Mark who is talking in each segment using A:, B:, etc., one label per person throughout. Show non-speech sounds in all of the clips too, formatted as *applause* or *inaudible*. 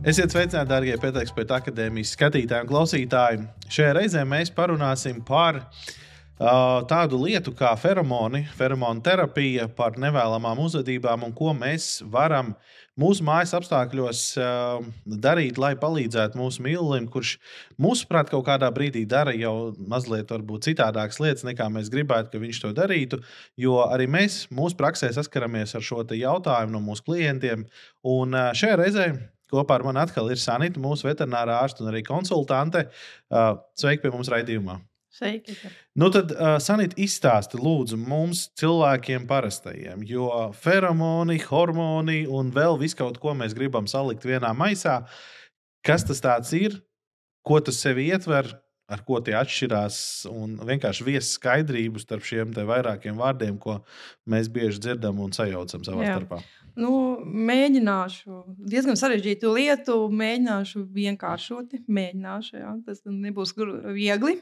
A: Esiet sveicināti, darbie Pēters akadēmijas skatītāji un klausītāji. Šajā reizē mēs parunāsim par uh, tādu lietu kā feromoni, feromonu terapija, par nevēlamām uzvedībām un ko mēs varam mūsu mājas apstākļos uh, darīt, lai palīdzētu mūsu mīlulim, kurš mūsuprāt kaut kādā brīdī dara jau mazliet citādākas lietas, nekā mēs gribētu, ka viņš to darītu. Jo arī mēs mūsu praksē saskaramies ar šo jautājumu no mūsu klientiem. Un uh, šajā reizē Kopā ar mani atkal ir Sanita, mūsu veterinārā ārsta un arī konsultante. Uh, sveiki pie mums raidījumā!
B: Sveiki.
A: Nu tad, uh, Sanīt, izstāsti lūdzu mums, cilvēkiem, parastajiem, jo feromoni, hormoni un vēl visu kaut ko mēs gribam salikt vienā maisā. Kas tas ir? Ko tas sev ietver? Ar ko tie atšķirās? Un vienkārši viesas skaidrību starp šiem vairākiem vārdiem, ko mēs bieži dzirdam un sajaucam savā Jā. starpā.
B: Nu, mēģināšu diezgan sarežģītu lietu, mēģināšu vienkāršot. Mēģināšu, jā, tas nebūs viegli.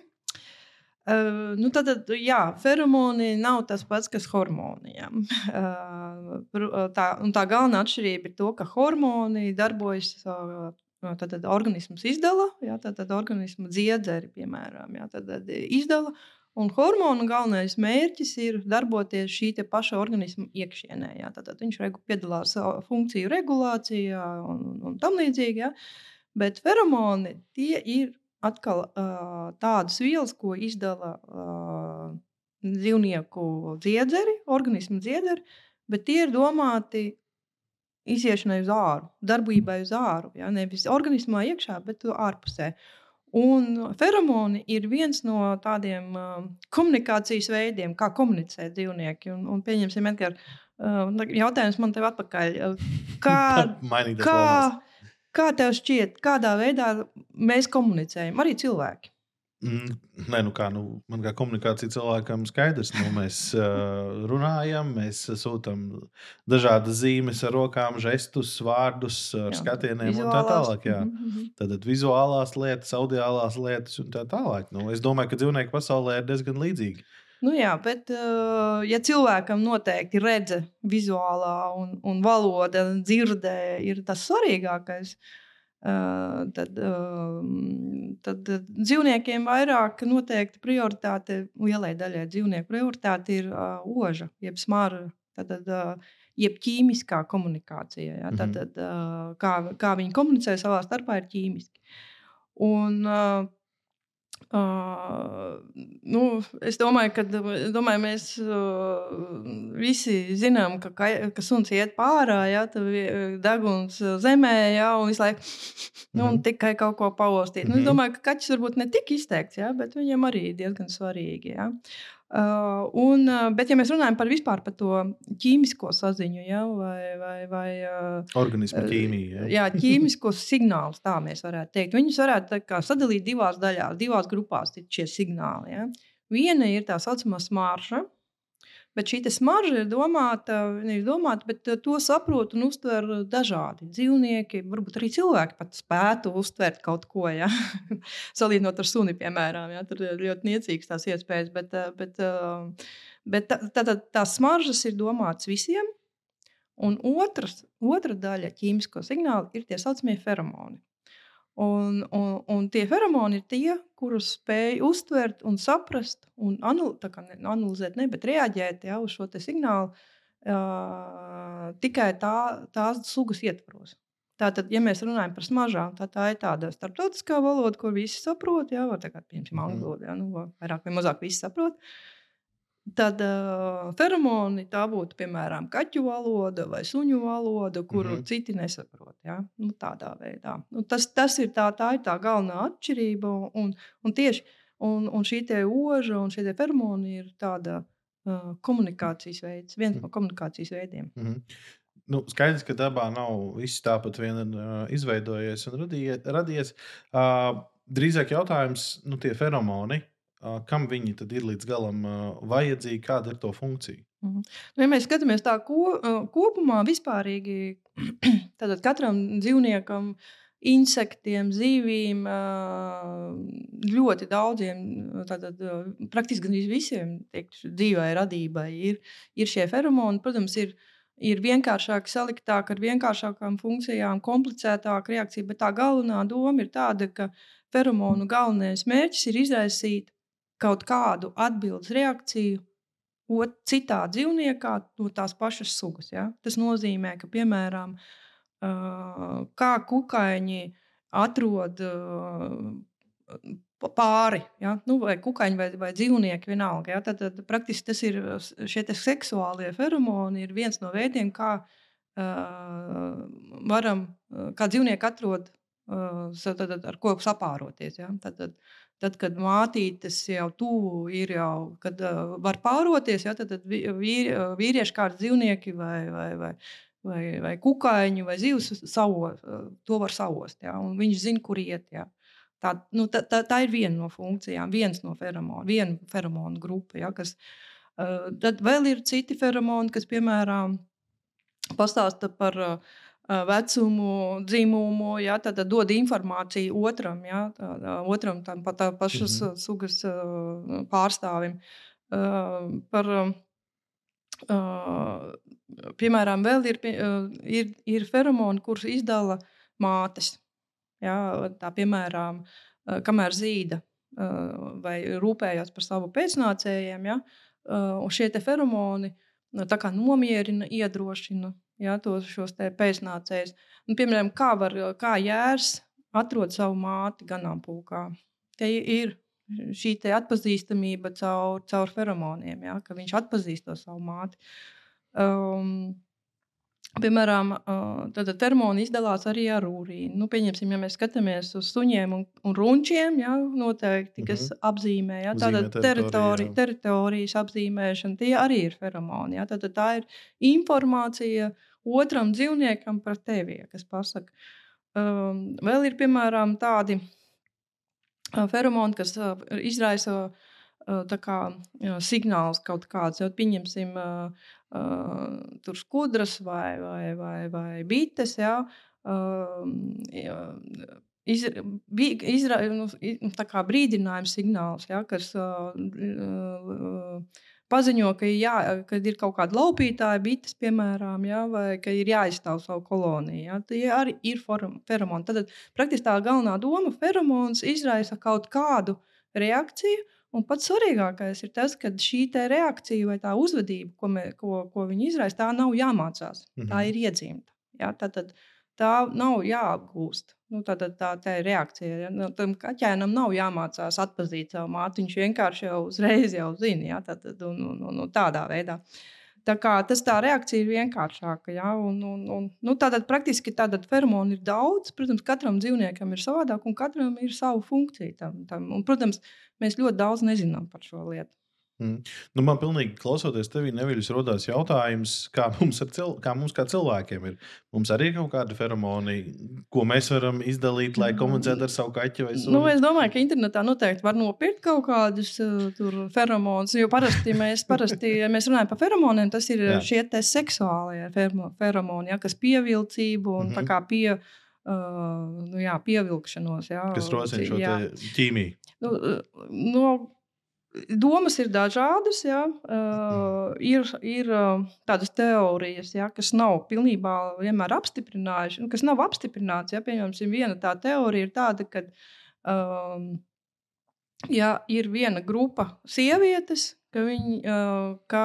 B: Uh, nu tad, jā, feromoni nav tas pats, kas hormoni. Uh, tā, tā galvenā atšķirība ir to, ka hormoni darbojas. Uh, Tad, tad organisms izdala, jā, tad, tad organisma dziedzeri, piemēram, jā, tad, tad izdala, Un hormonu galvenais mērķis ir darboties šī paša organisma iekšienē. Jā. Tātad viņš piedalās funkciju regulācijā un, un tam līdzīgi. Jā. Bet feromoni tie ir atkal uh, tādas vielas, ko izdala uh, dzīvnieku dziedzeri, organismu dziedzeri, bet tie ir domāti iziešanai uz āru, darbībai uz āru. Jā. Nevis organismā iekšā, bet ārpusē. Un feromoni ir viens no tādiem uh, komunikācijas veidiem, kā komunicē dzīvnieki. Un, un pieņemsim, Edgars, uh, jautājums man te atpakaļ. *laughs* Kā, kā, kā tev šķiet, kādā veidā mēs komunicējam, arī cilvēki?
A: Mm, nē, nu kā, nu, man kā komunikācija cilvēkam skaidrs. Nu, mēs *laughs* uh, runājam, mēs sūtām dažādas zīmes ar rokām, žestus, vārdus, ar jā, skatieniem vizuālās. un tā tālāk. Jā. Mm -hmm. Tad vizuālās lietas, audiālās lietas un tā tālāk. Nu, es domāju, ka dzīvnieku pasaulē ir diezgan līdzīgi.
B: Nu jā, bet, uh, ja cilvēkam noteikti redze, vizuālā un, un valoda, dzirdē ir tas svarīgākais, uh, tad, tad dzīvniekiem vairāk noteikti prioritāte, lielai daļai dzīvnieku prioritāte ir oža, jeb smara, tad, jeb ķīmiskā komunikācija. Ja? Tad, tad, kā, kā viņi komunicē savā starpā, ir ķīmiski. Un, Uh, nu, es domāju, ka domāju, mēs uh, visi zinām, ka, ka suns iet pārā, ja deguns zemē, ja, visu laiku nu, un mhm. tikai kaut ko paustīt. Mm -hmm. nu, es mhm. domāju, ka kaķis varbūt ne tik izteikts, ja, bet viņam arī diezgan svarīgi. Ja. Uh, un, bet, ja mēs runājam par vispār par to ķīmisko saziņu, ja, vai, vai, vai
A: uh, organismu ķīmiju,
B: ja. jā, ķīmiskos signālus, tā mēs varētu teikt. Viņus varētu kā, sadalīt divās daļās, divās grupās šie signāli. Ja. Viena ir tā saucamā smarža, Bet šī smarža ir domāta, nevis domāta, bet eh, to saprot un uztver dažādi dzīvnieki. Varbūt arī cilvēki pat spētu uztvert kaut ko, ja? *laughs* salīdzinot ar suni, piemēram. Ja? Tur ir ļoti niecīgas tās iespējas, bet, eh, bet, eh, bet tā, tā, tā, tās smaržas ir domātas visiem. Un otrs, otra daļa ķīmisko signālu ir tie saucamie feromoni. Un, un, un tie feromoni ir tie, kurus spēj uztvert un saprast, un anal, ne, analizēt, ne, bet reaģēt ja, uz šo signālu uh, tikai tā, tās sugas ietvaros. Tātad, ja mēs runājam par smaržām, tad tā ir tāda starptautiskā valoda, ko visi saprot. Jā, vai tā kā piemēram angļu valoda, ja, nu, vairāk vai mazāk visi saprot. Uh, Tad uh, feromoni tā būtu piemēram kaķu valoda vai suņu valoda, kuru mm -hmm. citi nesaprot. Ja? Nu, tādā veidā. Nu, tas, tas ir tā, tā ir tā galvenā atšķirība. Un, un tieši un, un šī oža un šie feromoni ir tāda uh, komunikācijas veids, viens mm -hmm. no komunikācijas veidiem.
A: Mm -hmm. Nu, skaidrs, ka dabā nav viss tāpat vien uh, izveidojies un radījies. radies. Uh, drīzāk jautājums, nu, tie feromoni, kam viņi tad ir līdz galam vajadzīgi, kāda ir to funkcija.
B: Mhm. Nu, ja mēs skatāmies tā ko, kopumā, vispārīgi, *clears throat* tad katram dzīvniekam, insektiem, zivīm, ļoti daudziem, tātad praktiski visiem teiktu, dzīvai radībai ir, ir šie feromoni. Protams, ir ir vienkāršāk, saliktāk, ar vienkāršākām funkcijām, komplicētāka reakcija. Bet tā galvenā doma ir tāda, ka feromonu galvenais mērķis ir izraisīt kaut kādu atbildības reakciju ot, citā dzīvniekā no tās pašas sugas. Ja? Tas nozīmē, ka, piemēram, kā kukaiņi atrod pāri, ja? nu, vai kukaiņi, vai, vai dzīvnieki, vienalga. Ja? Tad, tad praktiski tas ir šie seksuālie feromoni, ir viens no veidiem, kā varam, kā dzīvnieki atrod, tad, tad, ar ko sapāroties. Ja? Tad, tad, Tad, kad mātītes jau tuvu ir, jau, kad uh, var pāroties, ja, tad, tad vīri, vīrieši kā dzīvnieki vai, vai, vai, vai, vai kukaiņi vai zivs savo, to var savost. Ja, viņš zina, kur iet. Ja. Tā, nu, tā, tā, tā ir viena no funkcijām, viens no feromonu, viena feromonu grupa. Ja, kas, uh, tad vēl ir citi feromoni, kas, piemēram, pastāsta par uh, vecumu, dzimumu, ja, tad dod informāciju otram, ja, tā, otram tam pat tā pašas mm -hmm. sugas pārstāvim. Par, piemēram, vēl ir, ir, ir feromoni, kurus izdala mātes. Ja, tā, piemēram, kamēr zīda vai rūpējās par savu pēcnācējiem, ja, un šie feromoni nomierina, iedrošina ja, tos šos pēcnācējus. Un, piemēram, kā, var, kā jērs atrod savu māti ganāmpulkā. Te ir šī atpazīstamība caur, caur feromoniem, ja, ka viņš atpazīst to savu māti. Um, Piemēram, tāda termona izdalās arī ar urīnu. Nu, pieņemsim, ja mēs skatāmies uz suņiem un, un runčiem, ja, noteikti, kas mm -hmm. apzīmē ja, tāda teritorija, teritorijas apzīmēšana, tie arī ir feromoni. Ja, tad, tā ir informācija otram dzīvniekam par tevi, kas pasaka. Um, vēl ir piemēram tādi feromoni, kas uh, izraisa uh, kā, signālus kaut kāds. Jau, pieņemsim, uh, tur skudras vai, vai, vai, vai bites. Ja, uh, Izra, izra, nu, brīdinājums signāls, ja, kas uh, uh, paziņo, ka, jā, ka ir kaut kāda laupītāja, bites, piemēram, ja, vai ka ir jāizstāv savu koloniju. Ja, tie arī ir feromoni. Tad praktiski tā galvenā doma - feromons izraisa kaut kādu reakciju, Un pats svarīgākais ir tas, ka šī reakcija vai tā uzvedība, ko, mē, ko, ko viņi izraisa, tā nav jāmācās. Mm -hmm. Tā mhm. ir iedzimta. Ja? Tad, tad, tā nav jāapgūst. Nu, tā, tā, tā, tā ir reakcija. Ja? Nu, tam kaķēnam nav jāmācās atpazīt savu māti. Viņš vienkārši jau uzreiz jau zina. Ja? Tad, un, un, un, un tādā veidā. Tā kā, tas tā reakcija ir vienkāršāka. Ja? Un, un, un, nu, tātad praktiski tātad feromonu ir daudz. Protams, katram dzīvniekam ir savādāk, un katram ir sava funkcija. Tam, tam. Un, protams, Mēs ļoti daudz nezinām par šo lietu.
A: Mm. Nu, man pilnīgi klausoties tevi, neviļus rodās jautājums, kā mums, cil kā mums kā cilvēkiem ir. Mums arī ir kaut kāda feromoni, ko mēs varam izdalīt, lai komunicētu ar savu kaķi
B: sunu. Nu, es domāju, ka internetā noteikti var nopirkt kaut kādus uh, feromonus. Jo parasti mēs, parasti, ja mēs runājam par feromoniem, tas ir Jā. šie seksuālie feromoni, ja, kas pievilcību un mm -hmm. pie, uh, nu, jā, pievilkšanos. Jā,
A: kas rosina šo ķīmiju.
B: Nu, no, Domas ir dažādas. Ja? Uh, ir ir uh, tādas teorijas, ja, kas nav pilnībā apstiprinājušas, nu, kas nav apstiprināts. Ja? Pieņemsim, viena tā teorija ir tāda, ka um, ja ir viena grupa sievietes, ka viņi uh, ka,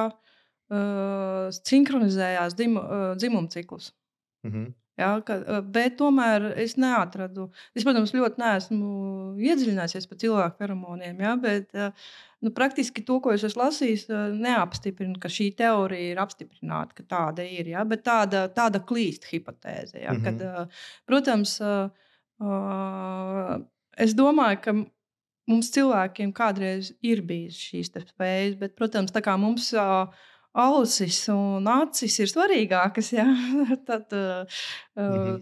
B: uh, sinhronizējās dim, uh, dzimumciklus. Mm -hmm. Ja, ka, bet tomēr es neatradu. Es, protams, ļoti neesmu iedziļinājies par cilvēku feromoniem, ja, bet nu, praktiski to, ko es esmu lasījis, neapstiprina, ka šī teorija ir apstiprināta, ka tāda ir. Ja, bet tāda, tāda klīst hipotēze. Ja, mm -hmm. kad, protams, es domāju, ka mums cilvēkiem kādreiz ir bijis šīs spējas, bet, protams, tā kā mums. Uh, ausis un acis ir svarīgākas. Ja? *laughs* tad uh,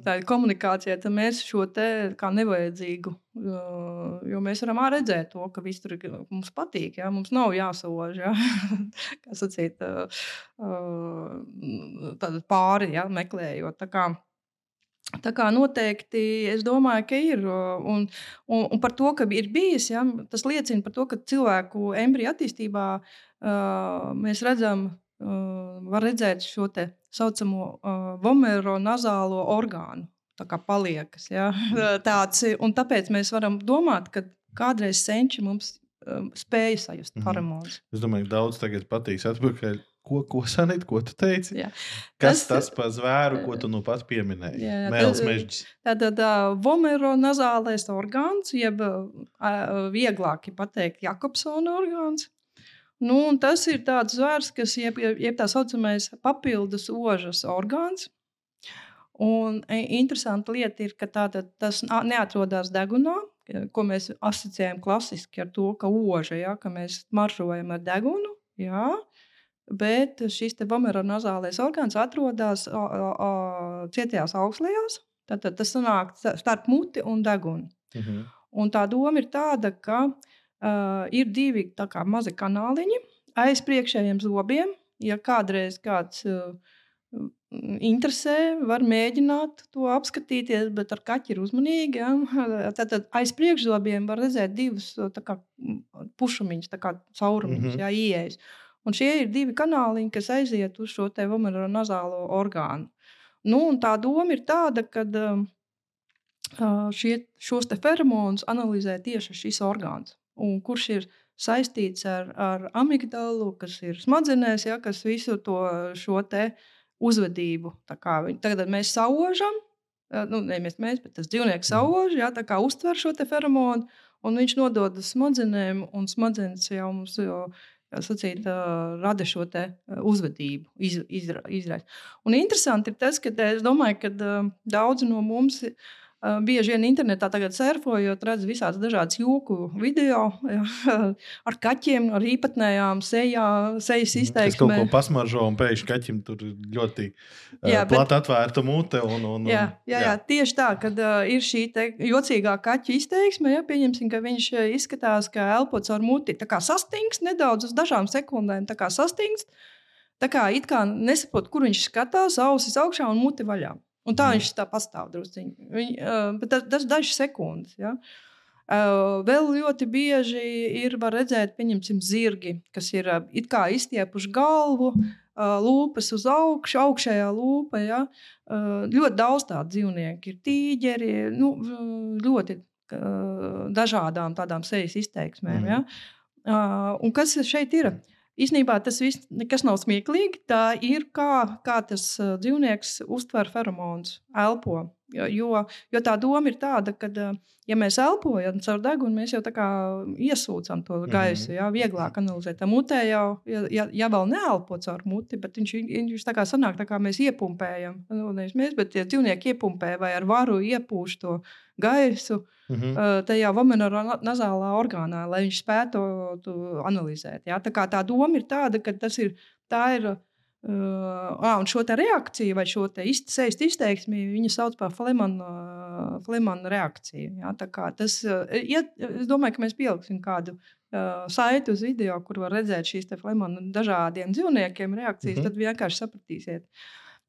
B: tā ir komunikācija, tad mēs šo te kā nevajadzīgu, uh, jo mēs varam redzēt to, ka viss tur mums patīk. Ja? Mums nav jāsavož, ja? *laughs* kā sacīt, uh, uh, pāri ja? meklējot. Tā kā, Tā kā noteikti es domāju, ka ir. Un, un, un par to, ka ir bijis, ja, tas liecina par to, ka cilvēku embriju attīstībā uh, mēs redzam var redzēt šo tā saucamo uh, vomero nazālo orgānu. Tā kā paliekas. Ja? *laughs* Tāds, un tāpēc mēs varam domāt, ka kādreiz senči mums um, spēja sajust feromonus.
A: Es domāju, ka daudz tagad patīs atpakaļ. Ko, ko Sanīt, ko tu teici?
B: Jā.
A: Kas
B: Tas-
A: tas, par zvēru, ko tu nu pat pieminēji?
B: Jā,
A: Mēls
B: tas-
A: mežģis.
B: Tātad uh, vomeronazālais orgāns, jeb vieglāk pateikt, Jakobsona orgāns. Nu, tas ir tāds zvērs, kas jeb, jeb tā saucamais papildus ožas orgāns. Un e, interesanta lieta ir, ka tātad, tas neatrodas degunā, ka- ko mēs asociējam klasiski ar to, ka oža, ja, ka mēs maržojam ar degunu. Jā, bet šis vomeronazālais orgāns atrodas a, a, cietajās augslējās. Tātad tas sta- starp muti un degunu.
A: Mhm.
B: Un tā doma ir tāda, ka uh, ir divi kā mazi kanāliņi aiz priekšējiem zobiem. Ja kādreiz kāds uh, interesē, var mēģināt to apskatīties, bet ar kaķi ir uzmanīgi. Ja? *laughs* Tad, aiz priekšzobiem var redzēt divus uh, kā, pušumiņus, kā caurumiņus, mm -hmm. ieejas. Un šie ir divi kanāliņi, kas aiziet uz šo te vomeronazālo orgānu. Nu, tā doma ir tāda, ka uh, šie, šos feromonus analizē tieši šis orgāns. Un kurš ir saistīts ar, ar amigdalu, kas ir smadzenēs, ja, kas visu to šo te uzvedību. viņi- Tagad mēs saužam, nu, nevis mēs, bet tas dzīvnieks sauž, ja, uztver šo feromonu, un viņš nodod smadzenēm, un smadzenes jau mums jau, sacīt, rada šo uzvedību, iz, izra, izraisa. Un interesanti ir tas, ka es domāju, ka daudzi no mums uh, bieži vien internetā tagad surfojot, redz visādas dažādas joku video *laughs* ar kaķiem, ar īpatnējām sejā, sejas
A: Es kaut ko
B: izteiksmēm.
A: pasmaržoju, un pēkšņi kaķim tur ļoti
B: Jā,
A: jā,
B: bet-
A: plati atvērta mute. Un, un, un,
B: Jā, jā, jā, tieši tā, kad uh, ir šī te jocīgā kaķa izteiksme. Ja, pieņemsim, ka viņš izskatās kā elpots ar muti. Tā kā sastingst nedaudz uz dažām sekundēm, tā kā sastingst. Tā kā it kā nesaprot, kur viņš skatās, ausis augšā un muti vaļā. Un tā
A: Mhm.
B: viņš tā pastāv. Viņ, uh, bet tas, tas dažas sekundes. Ja. Uh, vēl ļoti bieži ir redzēt, pieņemsim, zirgi, kas ir uh, it kā izstiepuši galvu, lūpas uz augšu, augšējā lūpa. Ja. Ļoti daudz tādu dzīvnieku ir tīģeri, nu, ļoti dažādām tādām sejas izteiksmēm.
A: Mhm.
B: Ja. Un kas šeit ir? Īsnībā tas viss nekas nav smieklīgi. Tā ir kā, kā tas uh, dzīvnieks uztver feromonus, elpo. Jo, jo, tā doma ir tāda, ka, uh, ja mēs elpojam caur degunu, mēs jau tā kā iesūcam to gaisu. Jā, vieglāk analizēt. Tā mutē jau, ja, ja, ja vēl neelpo caur muti, bet viņš, viņš tā kā sanāk, tā kā mēs iepumpējam. Nu, nevis mēs, bet tie dzīvnieki iepumpē vai ar varu iepūš to gaisu
A: Mhm.
B: uh, tajā vomenonazālā orgānā, lai viņš spētu to analizēt. Jā? Tā, kā tā doma ir tāda, ka tas ir. Tā ir Uh, un šo te reakciju, vai šo te izteikts izteiksmi, viņa sauc par Flemana, Flemana reakciju. Kā tas, uh, iet, es domāju, ka mēs pieliksim kādu uh, saiti uz video, kur var redzēt šīs Flemana dažādiem dzīvniekiem reakcijas,
A: Mhm.
B: tad vienkārši sapratīsiet.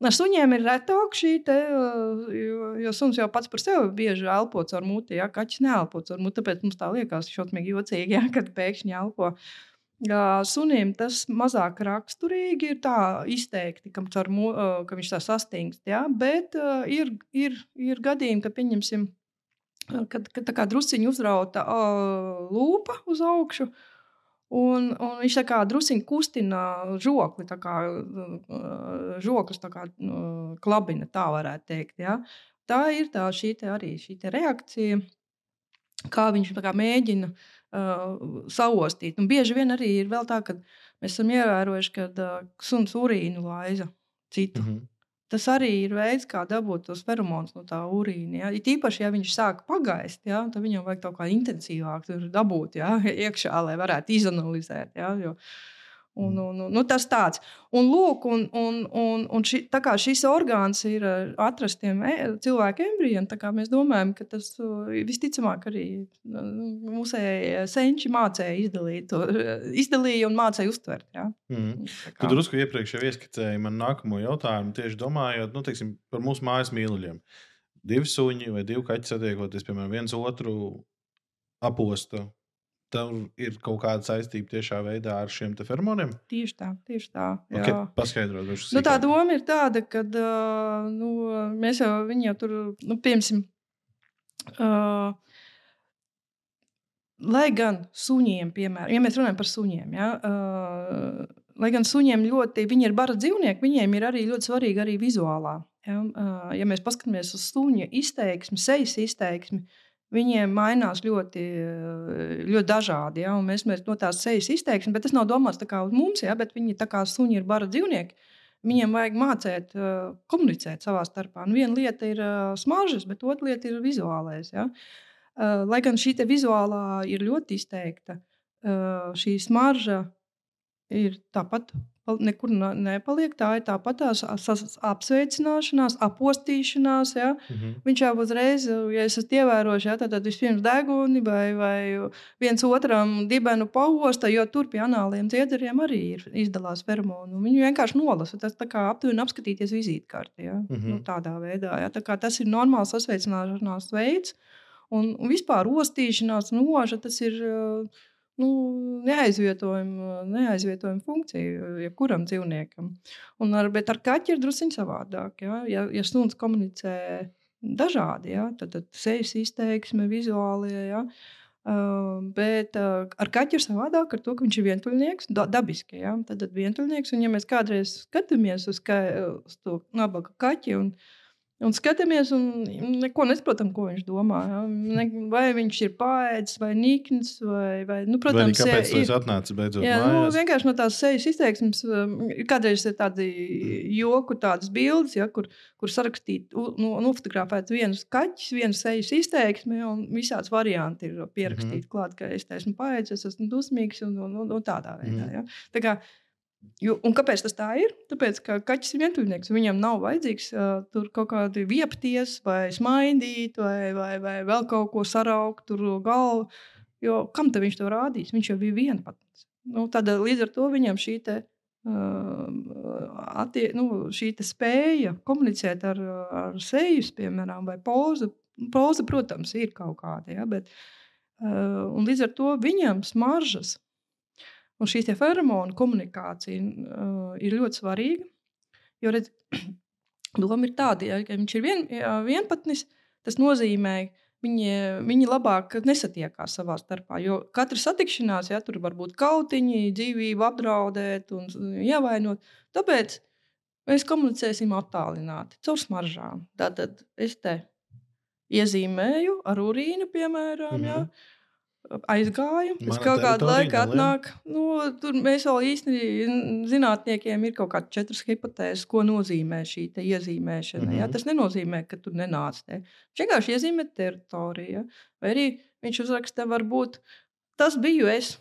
B: Ar suņiem ir retāk šī te, uh, jo, jo suns jau pats par sevi bieži elpo caur muti, ja kaķis neelpo caur muti, tāpēc mums tā liekas šausmīgi jocīgi, *laughs* ja, kad pēkšņi elpo. Jā, Sunim tas mazāk raksturīgi ir tā izteikti, ka, caur, uh, ka viņš tā sastingst. Ja? Bet uh, ir, ir, ir gadījumi, ka pieņemsim, uh, kad, kad tā kā drusciņi uzrauta uh, lūpa uz augšu. Un, un viņš tā kā druskuļi kustina žokli, tā kā uh, žoklis tā kā uh, klabina, tā varētu teikt. Ja? Tā ir tā šī te arī šī te reakcija, kā viņš kā mēģina uh, saostīt. Un bieži vien arī ir tā, ka mēs esam ievērojuši, ka uh, suns urīnu laiza citu.
A: Mhm.
B: Tas arī ir veids, kā dabūt tos feromonus no tā urīna. Ja? It īpaši, ja viņš sāk pagaist, ja? tad viņam vajag kaut kā intensīvāk dabūt ja? iekšā, lai varētu izanalizēt. Ja? Jo, Un, un, un, nu, tas tāds. Un, lūk, un, un, un, un ši, tā kā šis orgāns ir uh, atrastiem e- cilvēku embrijiem, tā kā mēs domājam, ka tas uh, visticamāk arī uh, mūsēji senči mācīja izdalīt to, izdalīja un mācīja uztvert. Ja? Tā
A: Tu drusku iepriekš jau ieskicēji man nākamo jautājumu, tieši domājot nu, teiksim, par mūsu mājas mīluļiem. Divi suņi vai divi kaķi satiekoties, piemēram, viens otru aposta. Tam ir kaut kāda saistība tiešā veidā ar šiem feromoniem?
B: Tieši tā, tieši tā. Jā.
A: Okay, paskaidrot,
B: nu, tā doma ir tāda, ka uh, nu, mēs jau viņu jau tur, nu, piemēram, uh, lai gan suņiem, piemēram, ja mēs runājam par suņiem, ja, uh, lai gan suņiem ļoti, viņi ir bara dzīvnieki, viņiem ir arī ļoti svarīga arī vizuālā. Ja, uh, ja mēs paskatāmies uz suņa izteiksmi, sejas izteiksmi, uh, Viņiem mainās ļoti, ļoti dažādi. Ja? Mēs, mēs no tās sejas izteiksim, bet tas nav domāts uz mums, ja? bet viņi tā kā suņi ir bara dzīvnieki. Viņiem vajag mācīt, uh, komunicēt savā starpā. Un viena lieta ir uh, smaržas, bet otra lieta ir vizuālais. Ja? Uh, lai gan šī vizuālā ir ļoti izteikta, šī smarža ir tāpat nekur nepaliek. Tā ir tāpat tās apsveicināšanās, apostīšanās. Ja? Mm -hmm. Viņš jau uzreiz, ja esat ievērojuši, ja, tad, tad vispirms deguni vai, vai viens otram dibenu pauosta, jo tur pie anāliem dziedzeriem arī ir izdalās feromonu. Viņu vienkārši nolasa. Tas tā kā aptuveni apskatīties vizītkarti. Ja? Mm -hmm. nu, tādā veidā. Ja? Tā tas ir normāls sasveicināšanās veids. Un, un vispār ostīšanās, noža, tas ir. Uh, nu, neaizvietojama, neaizvietojama funkcija jebkuram dzīvniekam. Un ar, bet ar kaķi ir druskuļi savādāk. Ja, ja, ja suns komunicē dažādi, ja, tad, tad sejas izteiksme, vizuālie. Ja, Uh, bet uh, ar kaķu ir savādāk, ar to, ka viņš ir vientuļnieks, da, dabiski. Ja? Tad, tad vientuļnieks, un ja mēs kādreiz skatāmies uz, ka, uz to nabaga kaķi, un, uh, Un skatāmies, un neko nesaprotam, ko viņš domā. Ja? Vai viņš ir pāēdis, vai nikns, vai, vai nu,
A: protams, vai kāpēc tas atnāca beidzot?
B: Jā, nu, vienkārši no tās sejas izteiksmes. Um, kādreiz ir tādi joku, tādas bildes, ja, kur, kur sarakstīt, nu, nofotografēt viens kaķis, viens sejas izteiksme, un visāds varianti ir pierakstīti mm -hmm. klāt, ka es esmu pāēdis, es esmu dusmīgs un, un, un, un tādā veidā. Mm -hmm. ja? Tā kā, Jo, un kāpēc tas tā ir? Tāpēc, ka kaķis ir vientuļnieks. Viņam nav vajadzīgs uh, tur kaut kādi viepties, vai smaidīt, vai, vai, vai vēl kaut ko saraukt, tur galvu. Jo kam tad viņš to rādīs? Viņš jau bija vienpatns. Nu, tad, līdz ar to viņam šī te, uh, attie, nu, šī spēja komunicēt ar, ar seju, piemēram, vai poza. Poza, protams, ir kaut kāda, ja, bet uh, līdz ar to viņam smaržas Un šī feromonu komunikācija uh, ir ļoti svarīga. Jo redz, *clears throat* doma ir tāda, ja, ka viņš ir vien, ja, vienpatnis, tas nozīmē, viņi, viņi labāk nesatiekās savā starpā. Jo katra satikšanās, ja tur var būt kautiņi, dzīvību apdraudēt un ievainot. Tāpēc mēs komunicēsim attālināti, caur smaržām. Tātad es te iezīmēju ar urīnu, piemēram. Mm -hmm. ja, aizgāju. Pēc kaut kāda laika atnāk. Nu, tur mēs vēl īstenībā zinātniekiem ir kaut kādas četras hipotēzes, ko nozīmē šī iezīmēšana. Mm -hmm. ja? Tas nenozīmē, ka tur nenāc. Te. Vienkārši iezīmē teritoriju. Vai arī viņš uzraksta, varbūt tas biju es.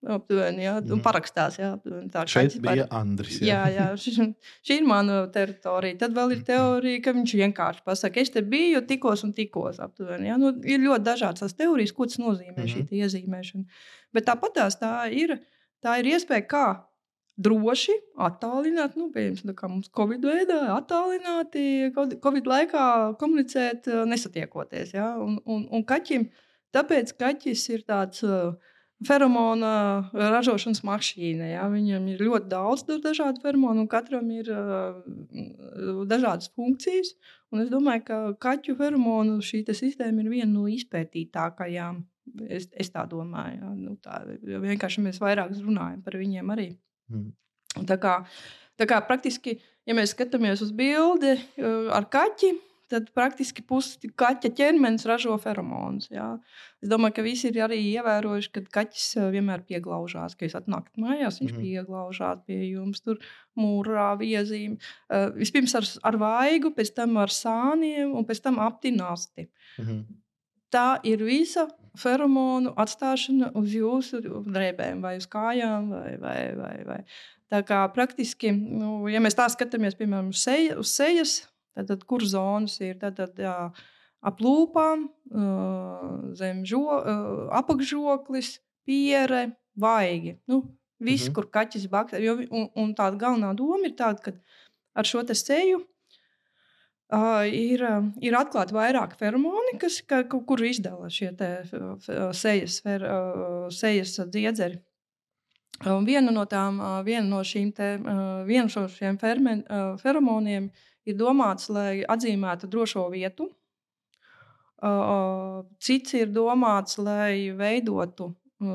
B: Aptuveni, jā, un mhm. parakstās. Jā,
A: tā Šeit bija par... Andris.
B: Jā, jā, jā *laughs* šī, šī ir mana teritorija. Tad vēl ir teorija, ka viņš vienkārši pasakā, es te biju tikos un tikos. Aptuveni, jā. Nu, ir ļoti dažādas tās teorijas, ko tas nozīmē, mm -hmm. šī mhm. iezīmēšana. Bet tāpat tā ir, tā ir iespēja, kā droši attālināt, nu, piemēram, kā mums Covid veidā, attālināti Covid laikā komunicēt, nesatiekoties. Ja? Un, un, un kaķim, tāpēc kaķis ir tāds. Uh, feromona ražošanas mašīna. Ja? Viņam ir ļoti daudz dažādu feromonu, un katram ir uh, dažādas funkcijas. Un es domāju, ka kaķu feromonu šī sistēma ir viena no izpētītākajām. Es, es tā domāju. Ja? Nu, tā, vienkārši mēs vairāk runājam par viņiem arī. Mm. Tā kā, tā kā praktiski, ja mēs skatāmies uz bildi ar kaķi, tad praktiski pusi kaķa ķermenis ražo feromonus. Jā. Es domāju, ka visi ir arī ievērojuši, ka kaķis eh, vienmēr pieglaužās, ka jūs atnākat mājās, viņš mm. pieglaužās pie jums, tur mūrā viezīm. Uh, vispirms ar, ar vaigu, pēc tam ar sāniem un pēc tam aptinasti. Mm -hmm. Tā ir visa feromonu atstāšana uz jūsu drēbēm, vai uz kājām, vai, vai, vai, vai. Tā kā praktiski, nu, ja mēs tā skatāmies, piemēram, uz, seja, uz sejas Tad, kur zonas ir? Tad, tad, jā, ap lūpām, zem žo, apakšžoklis, piere, vaigi. Nu, viss, mm -hmm. kur kaķis bakstē. Un, un tā galvenā doma ir tāda, ka ar šo seju Uh, ir, uh, ir atklāti vairāki feromoni, kas, ka, kur izdala šie te, uh, sejas, fer, uh, sejas dziedzeri. Un viena no, tām, uh, viena no šīm te, uh, viena no šiem fermen, uh, feromoniem ir domāts, lai atzīmētu drošo vietu. Cits ir domāts, lai veidotu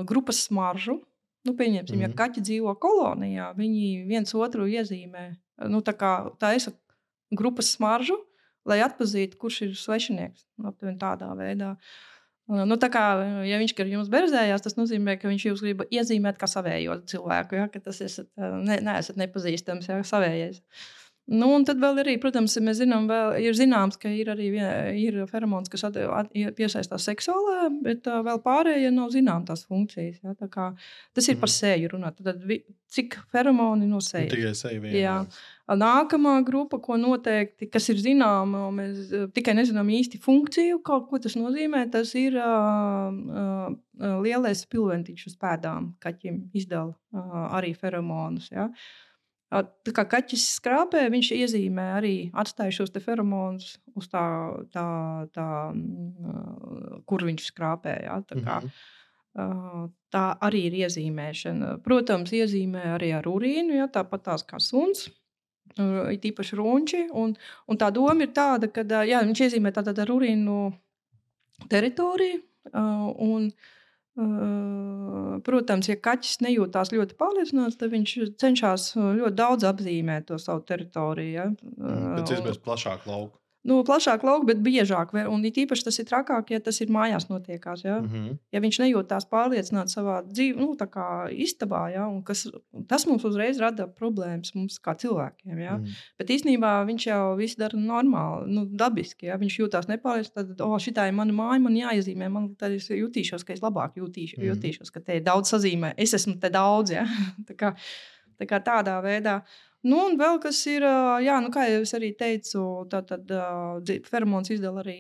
B: grupas smaržu. Nu, pieņemsim, mm -hmm. ja kaķi dzīvo kolonijā, viņi viens otru iezīmē. Nu, tā kā tā ir grupas smaržu, lai atpazītu, kurš ir svešinieks. Nu, aptuveni tādā veidā. Nu, tā kā, ja viņš ar jums berzējās, tas nozīmē, ka viņš jūs grib iezīmēt kā savējo cilvēku, ja, ka tas esat, ne, neesat nepazīstams, ja savējais. Uh, Nu, un tad vēl arī, protams, mēs zinām, vēl, ir zināms, ka ir arī ir feromons, kas at, at, piesaistās seksuālā, bet uh, vēl pārējie nav zināmas tās funkcijas. Ja? Tā kā, tas ir par mhm. seju runāt. Tad, vi, cik feromoni no sejas?
A: Tikai seja viena. Jā.
B: Nākamā grupa, ko noteikti, kas ir zināma, mēs tikai nezinām īsti funkciju, ko, ko tas nozīmē, tas ir uh, uh, lielais pilventiņš uz pēdām, kaķim izdala uh, arī feromonus. Ja? Uh, Tā kā kaķis skrāpē, viņš iezīmē arī atstāja šos feromonus uz tā, tā, tā mm, kur viņš skrāpē. Ja? Tā, kā, mm -hmm. tā arī ir iezīmēšana. Protams, iezīmē arī ar urīnu, ja? tāpat tās kā suns. Ir īpaši runči. Un, un tā doma ir tāda, ka jā, viņš iezīmē tātad ar urīnu teritoriju. Un, uh, Protams, ja kaķis nejūtās ļoti pārliecināts, tad viņš cenšas ļoti daudz apzīmēt to savu teritoriju. Ja?
A: Pēc iespējas plašāku lauku
B: nu, plašāk lauka, bet biežāk. Un it īpaši tas ir trakāk, ja tas ir mājās notiekās. Ja, mm -hmm. ja viņš nejūtās pārliecināts savā dzīvē, nu, istabā, ja, kas, tas mums uzreiz rada problēmas mums kā cilvēkiem. Ja. Mm -hmm. Bet īstenībā viņš jau viss dara normāli, nu, dabiski. Ja. Viņš jūtās nepārliecināts, tad, oh, šī ir mana māja, man jāiezīmē. Man tad es jutīšos, ka es labāk jutīšu, mm -hmm. jutīšos, ka te ir daudz sazīmē. Es esmu te daudz. Ja. *laughs* tā kā, tā kā tādā veidā. Nu, un vēl kas ir, jā, nu, kā jau es arī teicu, tad uh, feromons izdala arī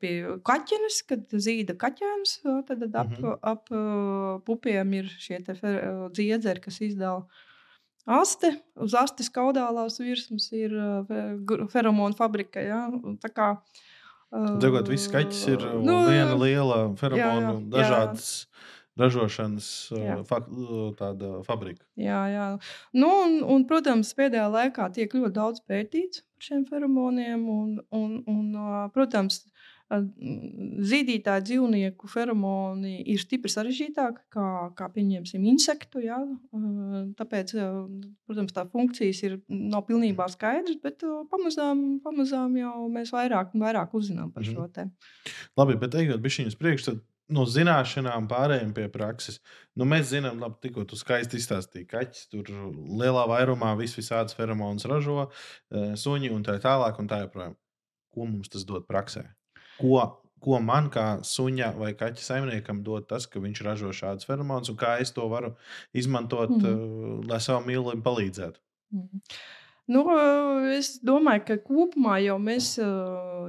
B: pie kaķenes, kad zīda kaķēns. Tad ap, mm -hmm. ap pupiem ir šie dziedzeri, kas izdala. Aste, uz astes kaudālās virsmas ir feromona fabrika. Ja? Tā kā
A: uh, Dzirgot, viss kaķis ir nu, viena liela feromona, dažādas. Jā ražošanas fak, fabrika.
B: Jā, jā. Nu, un, un, protams, pēdējā laikā tiek ļoti daudz pētīts par šiem feromoniem. Un, un, un, protams, zīdītāju dzīvnieku feromoni ir stipri sarežģītāki nekā, kā, pieņemsim, insektu. Jā. Tāpēc, protams, tā funkcijas ir nav pilnībā skaidrs, bet pamazām, pamazām jau mēs vairāk un vairāk uzzinām par -hmm. šo tēmu.
A: Labi, bet ejot pie šīs priekšstats no zināšanām pārējiem pie prakses. Nu, mēs zinām, labi, tikko tu skaisti izstāstīji, ka kaķis tur lielā vairumā vis visādas feromonus ražo, e, suņi un tā tālāk. Un tā joprojām. Ko mums tas dod praksē? Ko, ko man kā suņa vai kaķa saimniekam dod tas, ka viņš ražo šādus feromonus, un kā es to varu izmantot, mm -hmm. lai savam mīlim palīdzētu? Mm -hmm.
B: Nu, es domāju, ka kopumā jau mēs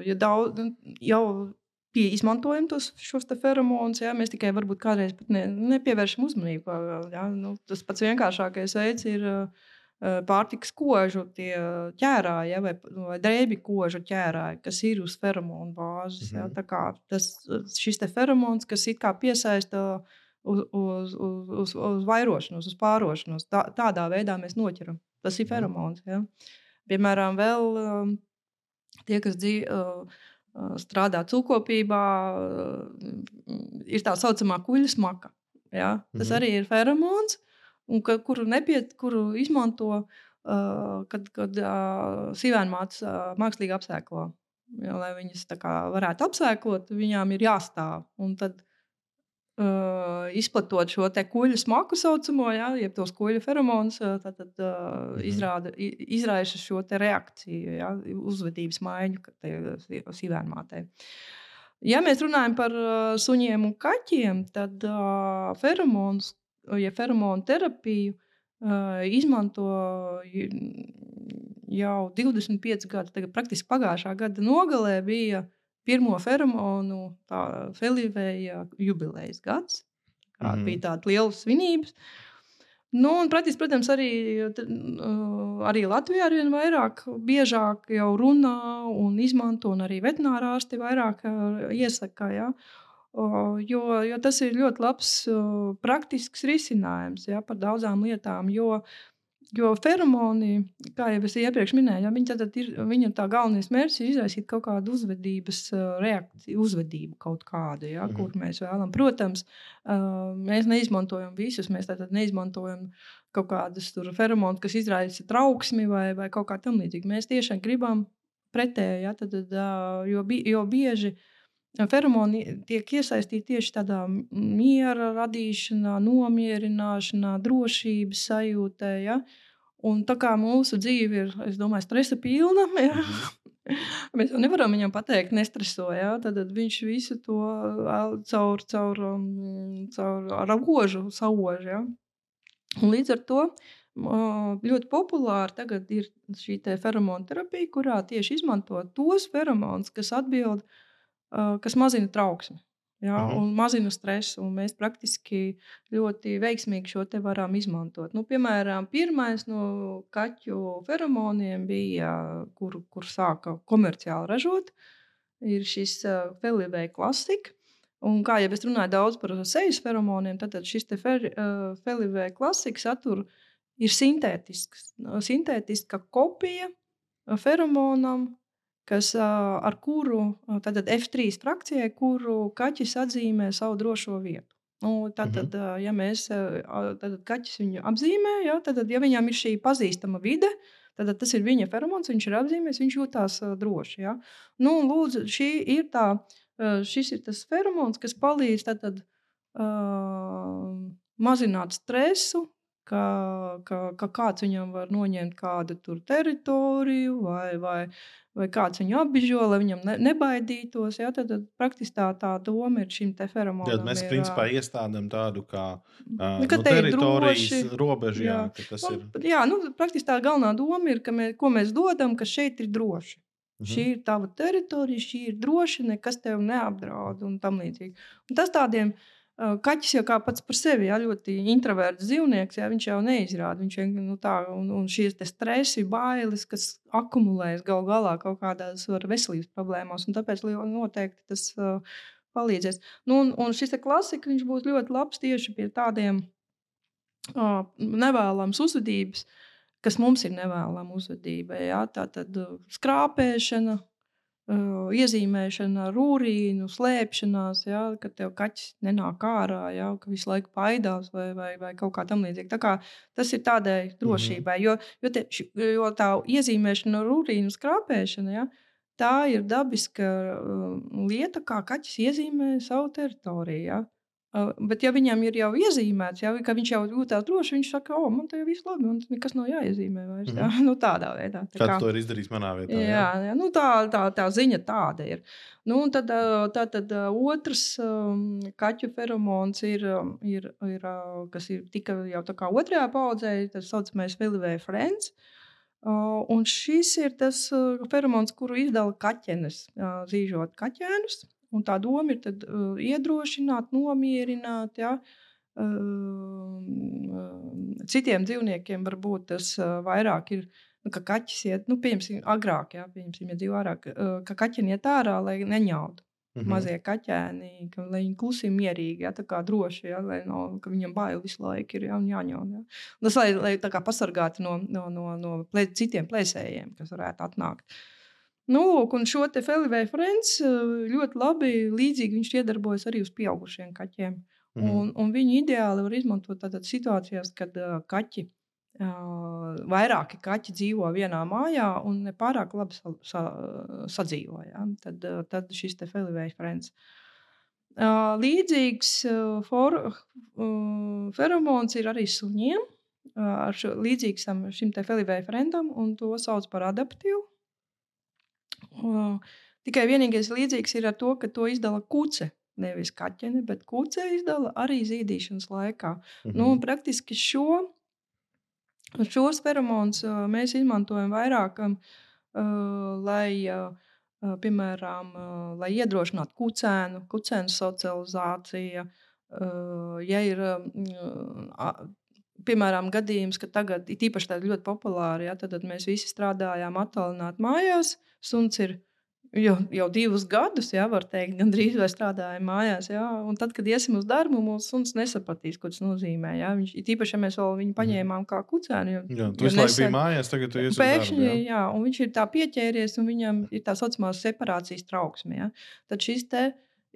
B: ja daudz, jau pie, izmantojam tos, šos feromonus. Jā, mēs tikai varbūt kādreiz ne, nepievēršam uzmanību. Jā, nu, tas pats vienkāršākais veids ir pārtikas kožu ķērāji ja, vai, vai drēbi kožu ķērāji, kas ir uz feromonu bāzes. Mm -hmm. tas, šis feromons, kas it kā piesaista uz, uz, uz, uz, uz vairošanos, uz pārošanos, tā, tādā veidā mēs noķeram. Tas ir mhm. feromons. Ja. Piemēram, vēl tie, kas dzīvo strādā cūkopībā, ir tā saucamā kuģa smaka. Ja? Tas mm -hmm. arī ir feromons, un, ka, kuru, nepiet, kuru izmanto, uh, kad, kad uh, sīvēnmātes uh, mākslīgi apsēklo. Ja, lai viņas kā, varētu apsēkot, viņām ir jāstāv. Un tad uh, izplatot šo kuģu smaku, saucamo, ja, jeb tos kuģu feromonus, tad, uh, mhm. izrāda, izraisa šo reakciju, ja, uzvedības maiņu sīvēnmātei. Ja mēs runājam par uh, suņiem un kaķiem, tad uh, feromons, ja feromonu terapiju uh, izmanto jau 25 gadus, tagad praktiski pagājušā gada nogalē bija uh, pirmo feromonu Felivēja jubilejas gads. Mm -hmm. Bija tāda liela svinības. Nu, un, praktiski, protams, arī, arī Latvijā ar vien vairāk, biežāk jau runā un izmanto, un arī veterinārārsti vairāk iesaka. Ja? Jo, jo tas ir ļoti labs, praktisks risinājums ja, par daudzām lietām. Jo Jo feromoni, kā jau es iepriekš minēju, viņi tad ir, viņa tā galvenais mērķis ir izraisīt kaut kādu uzvedības reakciju, uzvedību kaut kādu, ja, mm -hmm. kur mēs vēlamies. Protams, mēs neizmantojam visus, mēs tātad neizmantojam kaut kādus feromonus, kas izraisa trauksmi vai, vai kaut kā tamlīdzīga. Mēs tiešām gribam pretēji, ja, tad, jo, jo bieži feromoni tiek iesaistīti tieši tādā miera radīšanā, nomierināšanā, drošības sajūtē. Ja? Un tā kā mūsu dzīve ir, es domāju, stresa pilna, *laughs* ja? Mhm. mēs jau nevaram viņam pateikt, nestreso. Ja? Tad, viņš visu to caur, caur, caur ragožu sauž. Ja? Un līdz ar to ļoti populāra tagad ir šī feromona terapija, kurā tieši izmanto tos feromonus, kas atbild kas mazina trauksmi. Ja, uh -huh. un mazina stresu. Un mēs praktiski ļoti veiksmīgi šo te varam izmantot. Nu, piemēram, pirmais no kaķu feromoniem bija, kur, kur sāka komerciāli ražot, ir šis Felivē klasika. Un kā jau es runāju daudz par sejas feromoniem, tad šis fer, Felivē klasika satur ir sintētisks. Sintētiska kopija feromonam, kas, ar kuru tātad F3 frakcijai, kuru kaķis atzīmē savu drošo vietu. Nu, tātad, mm -hmm. ja mēs tad kaķis viņu apzīmē, ja, tad, ja viņam ir šī pazīstama vide, tad tas ir viņa feromons, viņš ir apzīmējis, viņš jūtas droši. Ja. Nu, lūdzu, šī ir tā, šis ir tas feromons, kas palīdz tātad, uh, mazināt stresu, ka, ka, ka kāds viņam var noņemt kādu teritoriju, vai, vai, vai kāds viņu apbižo, lai viņam ne, nebaidītos. Ja? Tad, tad praktiski tā, tā doma ir šim feromonam.
A: Tad mēs ir, principā iestādām tādu kā uh, nu, teritorijas droši, robežu. Jā, jā, tas
B: nu, ir. Jā, nu, praktiski tā galvenā doma ir, ka mē, ko mēs dodam, ka šeit ir droši. Mhm. Šī ir tava teritorija, šī ir droša, nekas tev neapdraud un tam līdzīgi. Un tas tādiem uh, Kaķis jau kā pats par sevi ir ļoti introverts dzīvnieks, jā, viņš jau neizrāda. Viņš ir nu, tā, un, un šīs stresi, bailes, kas akumulējas gal galā kaut kādās veselības problēmās. Tāpēc noteikti tas uh, palīdzēs. Nu, un, un šis klasika būs ļoti labs tieši pie tādiem uh, nevēlamas uzvedības, kas mums ir nevēlama uzvedība. Jā, tā tad uh, skrāpēšana, uh, iezīmēšana ar urīnu, slēpšanās, ja, ka tev kaķis nenāk ārā, ja, ka visu laiku baidās vai, vai, vai kaut kā tamlīdzīga. Tā tas ir tādai drošībai, mm -hmm. jo, jo, te, jo tā iezīmēšana ar urīnu skrāpēšanu. Ja, Tā ir dabiska lieta, kā kaķis iezīmē savu teritoriju. Ja? Bet, ja viņam ir jau iezīmēts, ja, ka viņš jau jūtas droši, viņš saka, o, man te jau viss labi, man nekas nav jāiezīmē vairs. Mm -hmm. *laughs* nu, tādā veidā.
A: Tā Kāds kā... to ir izdarījis manā vietā? Jā,
B: jā. jā nu, tā, tā, tā ziņa tāda ir. Nu, tad, tā, tad otrs um, kaķu feromons ir, ir, ir, kas ir tika jau tā kā otrajā paudzē, tas saucamais Vilnius Friends. Uh, un šis ir tas uh, feromons, kuru izdala kaķenes, uh, zīžot kaķēnus. Un tā doma ir tad, uh, iedrošināt, nomierināt. Ja? Uh, citiem dzīvniekiem varbūt tas uh, vairāk ir. Nu, ka kaķis iet, nu, piemēram, agrāk, ja, piemēram, ja dzīvo ārāk, uh, ka kaķi iet ārā, lai neņautu. Mm -hmm. Mazie kaķēni, ka, lai viņi klusi mierīgi, ja, tā kā droši, ja, lai no, viņam bail visu laiku ir ja, jāņem. Ja. Tas, lai, lai pasargātu no, no, no, no plē, citiem plēsējiem, kas varētu atnākt. Uh, Nu, lūk, un šo te Felipe Frens eh, ļoti labi līdzīgi viņš iedarbojas arī uz pieaugušiem kaķiem. Mm. Un, un viņi ideāli var izmantot tātad situācijās, kad uh, kaķi, uh, vairāki kaķi dzīvo vienā mājā un nepārāk labi sa, sa, sadzīvo. Ja? Tad, uh, tad šis te Felipe Frens. Uh, līdzīgs uh, for, uh, feromons ir arī suņiem. Uh, ar šo, līdzīgs šim te Felipe Frendam, un to sauc par adaptīvu Tikai vienīgais līdzīgs ir ar to, ka to izdala kuce. Nevis kaķene, bet kuce izdala arī zīdīšanas laikā. Mm -hmm. nu, praktiski šo, šos feromonus mēs izmantojam vairāk, lai, piemēram, lai iedrošinātu kucēnu, kucēnu socializāciju. Ja ir piemēram, gadījums, ka tagad ir īpaši tādi ļoti populāri, ja, tad, tad mēs visi strādājām attālināti mājās. Suns ir jau, jau divus gadus, ja var teikt, gandrīz vai strādājam mājās. Ja, un tad, kad iesim uz darbu, mūsu suns nesapratīs, ko tas nozīmē. Ja. Viņš ir īpaši, ja mēs vēl viņu mhm. paņēmām kā kucēnu. Jo,
A: jā, tu visu laiku biji mājās, tagad tu esi
B: pēkšņi, darbu, jā. jā, un viņš ir tā pieķēries, un viņam ir tā saucamā separācijas trauksme. Ja. Tad šis te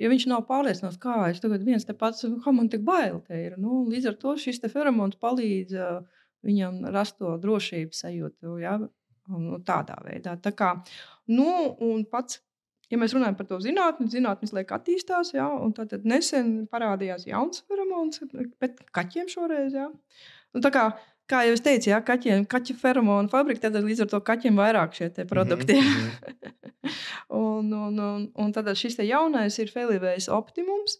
B: Ja viņš nav pārliecināts, kā es tagad viens te pats, kā man tik bail te ir. Nu, līdz ar to šis feromons palīdz uh, viņam rast to drošības sajūtu. Ja? Un, tādā veidā. Tā kā, nu, un pats, ja mēs runājam par to zinātni, zinātnē liek attīstās, ja? un tad nesen parādījās jauns feromons, bet kaķiem šoreiz. Ja? Un, tā kā kā jau es teicu, jā, kaķiem, kaķu feromonu fabrika, tad līdz ar to kaķiem vairāk šie produkti. Mm -hmm. *laughs* un, un, un, un tad šis jaunais ir Felivējs optimums.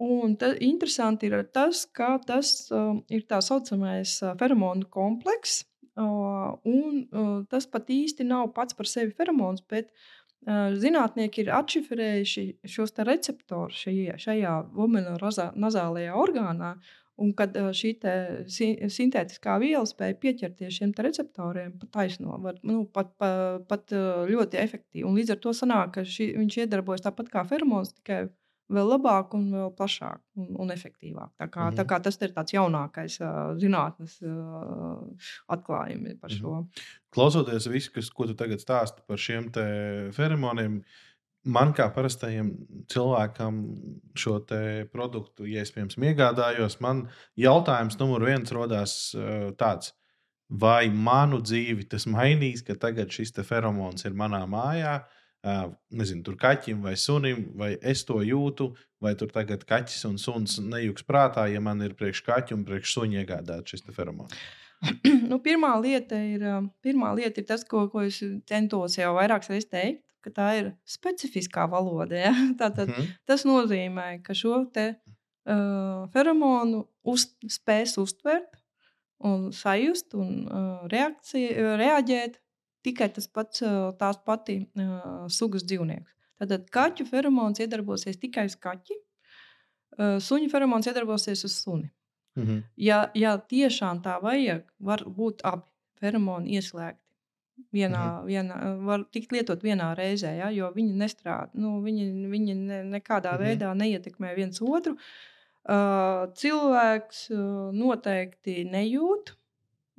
B: Un tad interesanti ir tas, ka tas uh, ir tā saucamais uh, feromonu komplekss. Uh, un uh, tas pat īsti nav pats par sevi feromons, bet uh, zinātnieki ir atšifrējuši šos receptorus šajā, šajā vomenozālajā orgānā. Un kad šī sintētiskā viela spēja pieķerties šiem receptoriem, pat taisno, var, nu, pat, pat, pat ļoti efektīvi. Un līdz ar to sanāk, ka šī, viņš iedarbojas tāpat kā fermons, tikai vēl labāk un vēl plašāk un, un efektīvāk. Tā kā, mm tā kā tas ir tāds jaunākais zinātnes atklājums par šo. Mm.
A: Klausoties visu, kas, ko tu tagad stāsti par šiem feromoniem, uh, man kā parastajam cilvēkam šo produktu, ja es piemēram iegādājos, man jautājums numur viens rodās uh, tāds. Vai manu dzīvi tas mainīs, ka tagad šis feromons ir manā mājā? Uh, nezinu, tur kaķim vai sunim, vai es to jūtu, vai tur tagad kaķis un suns nejūgs prātā, ja man ir priekš kaķa un priekš suņa iegādāts šis feromons. *clears throat*
B: nu, pirmā, lieta ir, pirmā lieta ir tas, ko, ko es centos jau vairākas reizes teikt ka tā ir specifiskā valoda. Ja? *laughs* Tātad, mm. Tas nozīmē, ka šo te, uh, feromonu uz, spēs uztvert un sajust un uh, reakcija, reaģēt tikai tas pats, uh, tās pati uh, sugas dzīvnieks. Tātad kaķu feromons iedarbosies tikai uz kaķi, uh, suņu feromons iedarbosies uz suni. Mm -hmm. ja, ja tiešām tā vajag, var būt abi feromoni ieslēgti. Vienā, mhm. vienā, var tikt lietot vienā reizē, ja, jo viņi nestrādā. Nu, viņi viņi ne, nekādā mhm. veidā neietekmē viens otru. Uh, cilvēks uh, noteikti nejūt.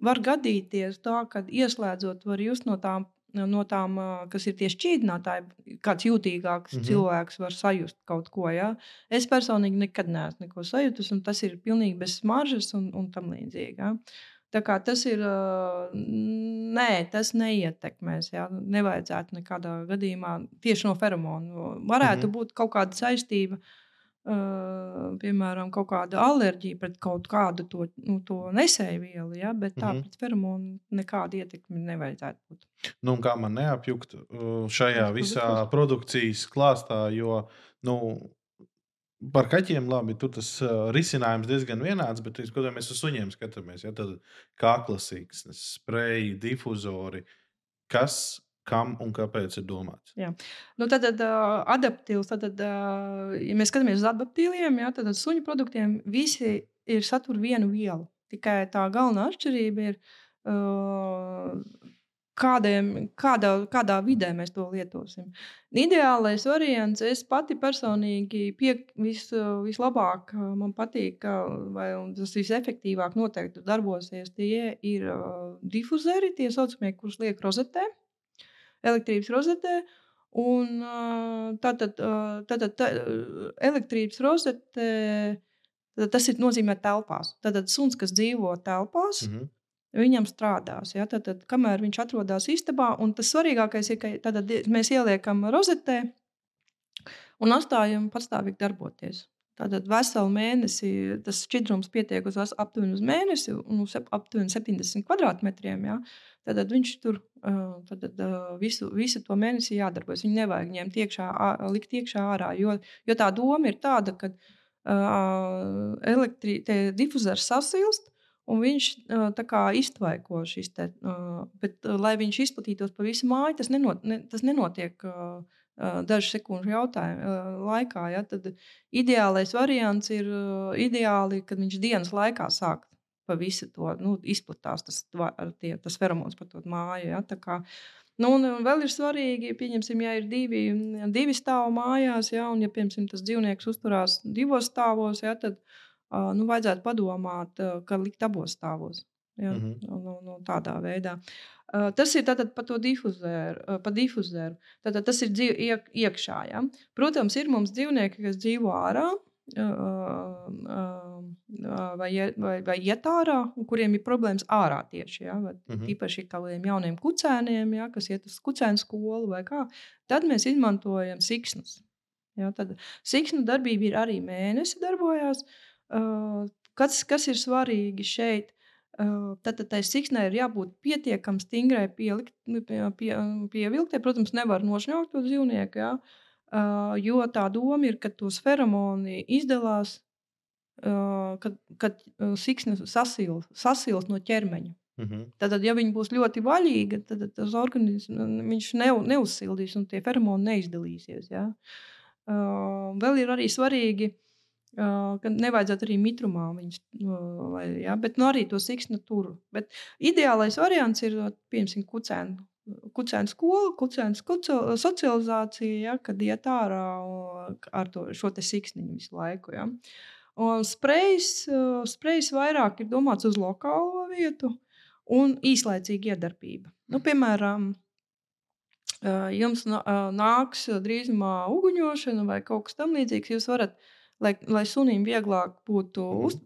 B: Var gadīties tā, ka ieslēdzot, var just no tām, no tām uh, kas ir tieši šķīdinātāji, kāds jūtīgāks -hmm. cilvēks var sajust kaut ko. Ja? Es personīgi nekad neesmu neko sajūtis, un tas ir pilnīgi bez smaržas un, un tam līdzīgi. Ja? Tas ir. Nē, tas neietekmēs. Jā. Nevajadzētu nekādā gadījumā tieši no feromona. Varētu mm -hmm. būt kaut kāda saistība. Uh, piemēram, kaut kāda alerģija pret kaut kādu to, nu, to nesēju vielu, ja? bet tā mm -hmm. pret feromonu nekāda ietekme nevajadzētu būt.
A: Nu, kā man neapjukt šajā visā produkcijas klāstā, jo nu, Par kaķiem labi, tur tas uh, risinājums diezgan vienāds, bet, kad mēs uz suņiem skatāmies, ja, tad kā klasīgs, spreji, difuzori, kas, kam un kāpēc ir domāts.
B: Jā. Nu, tad, tad uh, adaptīvs, tad, uh, ja mēs skatāmies uz adaptīviem, ja, tad suņu produktiem visi ir satur vienu vielu. Tikai tā galvenā atšķirība ir uh, kādiem, kādā, kādā vidē mēs to lietosim. Ideālais variants, es pati personīgi pie, vis, vislabāk man patīk, vai tas visefektīvāk noteikti darbosies. Tie ir difuzeri, tie saucamie, kurus liek rozetē, elektrības rozetē. Un tātad, tātad tā, elektrības rozete, tas ir nozīmē telpās. Tātad suns, kas dzīvo telpās, mm -hmm viņam strādās. Ja? Tad, tad, kamēr viņš atrodas istabā, un tas svarīgākais ir, ka tad, mēs ieliekam rozetē un atstājam patstāvīgi darboties. Tātad veselu mēnesi tas šķidrums pietiek uz aptuveni uz mēnesi, un uz aptuveni 70 kvadrātmetriem. Ja? Tad viņš tur tad, visu, visu to mēnesi jādarbojas. Viņu nevajag ņemt iekšā, likt iekšā ārā. Jo, jo tā doma ir tāda, ka uh, elektrīte difuzors sasilst, Un viņš kā, iztvaiko šis te, bet, lai viņš izplatītos pa visu māju, tas, nenot, ne, tas nenotiek dažu sekundžu jautājumu laikā. Ja, tad ideālais variants ir ideāli, kad viņš dienas laikā sāk pa visu to nu, izplatās tas, tie, tas feromons pa to māju. Ja? Tā kā, Nu, un, un vēl ir svarīgi, pieņemsim, ja ir divi, divi stāvi mājās, ja, un ja piemēram, tas dzīvnieks uzturās divos stāvos, ja, tad uh, nu, vajadzētu padomāt, uh, ka likt abos stāvos. Ja, mm -hmm. nu, nu, tādā veidā. Uh, tas ir tātad par to difuzēru. Uh, pa difuzēru. Tātad tas ir dzīv, iek, iekšā. Ja. Protams, ir mums dzīvnieki, kas dzīvo ārā vai, vai, vai iet ārā, kuriem ir problēmas ārā tieši. Ja? Vai, mm -hmm. Īpaši kādiem jauniem kucēniem, ja? kas iet uz kucēnu skolu vai kā. Tad mēs izmantojam siksnus. Ja? Tad siksnu darbība ir arī mēnesi darbojās. Kas, kas ir svarīgi šeit? Tad, tad tai siksnai ir jābūt pietiekami stingrai pielikt, pie, pie, pievilktai. Protams, nevar nošņaukt to dzīvnieku. Uh, Uh, jo tā doma ir, ka tos feromoni izdalās, kad, kad siksna sasilst sasil no ķermeņa. Mm -hmm. Tad, ja viņi būs ļoti vaļīgi, tad tas organisms ne, neuzsildīs un tie feromoni neizdalīsies. Ja? Uh, vēl ir arī svarīgi, uh, ka nevajadzētu arī mitrumā viņus, uh, lai, ja? bet nu, arī to siksnu tur. Bet ideālais variants ir, piemēram, kucēnu kucēna skola, kucēnas socializācija, ja, kad iet ārā ar to, šo siksniņu visu laiku. Ja. Sprejs, sprejs vairāk ir domāts uz lokālo vietu un īslaicīga iedarbība. Nu, piemēram, jums nāks drīzumā uguņošana vai kaut kas tamlīdzīgs, jūs varat, lai, lai sunim vieglāk būtu mhm. uz,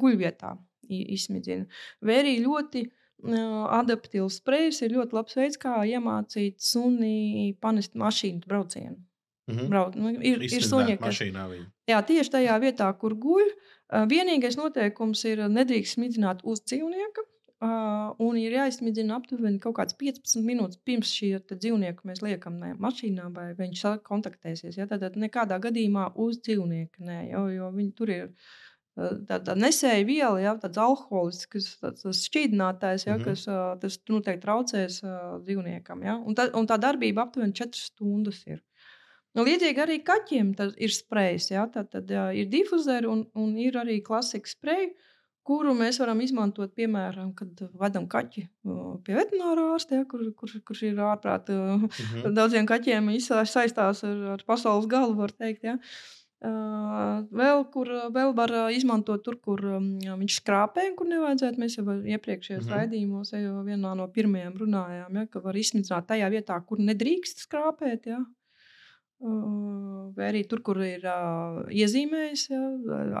B: guļvietā izsmidzina. Vai arī ļoti uh, adaptīvs sprejs ir ļoti labs veids, kā iemācīt suni panest mašīnu braucienu. Mm -hmm. Brauc, nu, ir ir suņi, kas jā, tieši tajā vietā, kur guļ. Vienīgais noteikums ir nedrīkst smidzināt uz dzīvnieka. Uh, un ir jāizsmidzina aptuveni kaut kāds 15 minūtes pirms šī dzīvnieka mēs liekam ne, mašīnā, vai viņš kontaktēsies. Ja? Tad, nekādā gadījumā uz dzīvnieka nē, jo, jo viņi tur ir tāda nesēja viela, ja, tāds alkoholisks, tāds šķīdinātājs, ja, mm -hmm. kas tas noteikti traucēs dzīvniekam. Ja. Un, tā, un tā darbība aptuveni 4 stundas ir. Nu, līdzīgi arī kaķiem ir sprejs. Ja, tad, ir difuzeri un, un ir arī klasika spreja, kuru mēs varam izmantot, piemēram, kad vedam kaķi pie veterinārā ārsta, ja, kur, kur, kurš ir ārprāt. Mm -hmm. Daudziem kaķiem saistās ar, ar pasaules galu, var teikt. Ja. Vēl, kur vēl var izmantot tur, kur viņš skrāpē, kur nevajadzētu. Mēs jau iepriekšējos mm -hmm. raidījumos, jau vienā no pirmajiem runājām, ja, ka var izsmidzināt tajā vietā, kur nedrīkst skrāpēt. Ja. Vai arī tur, kur ir uh, iezīmējis ja,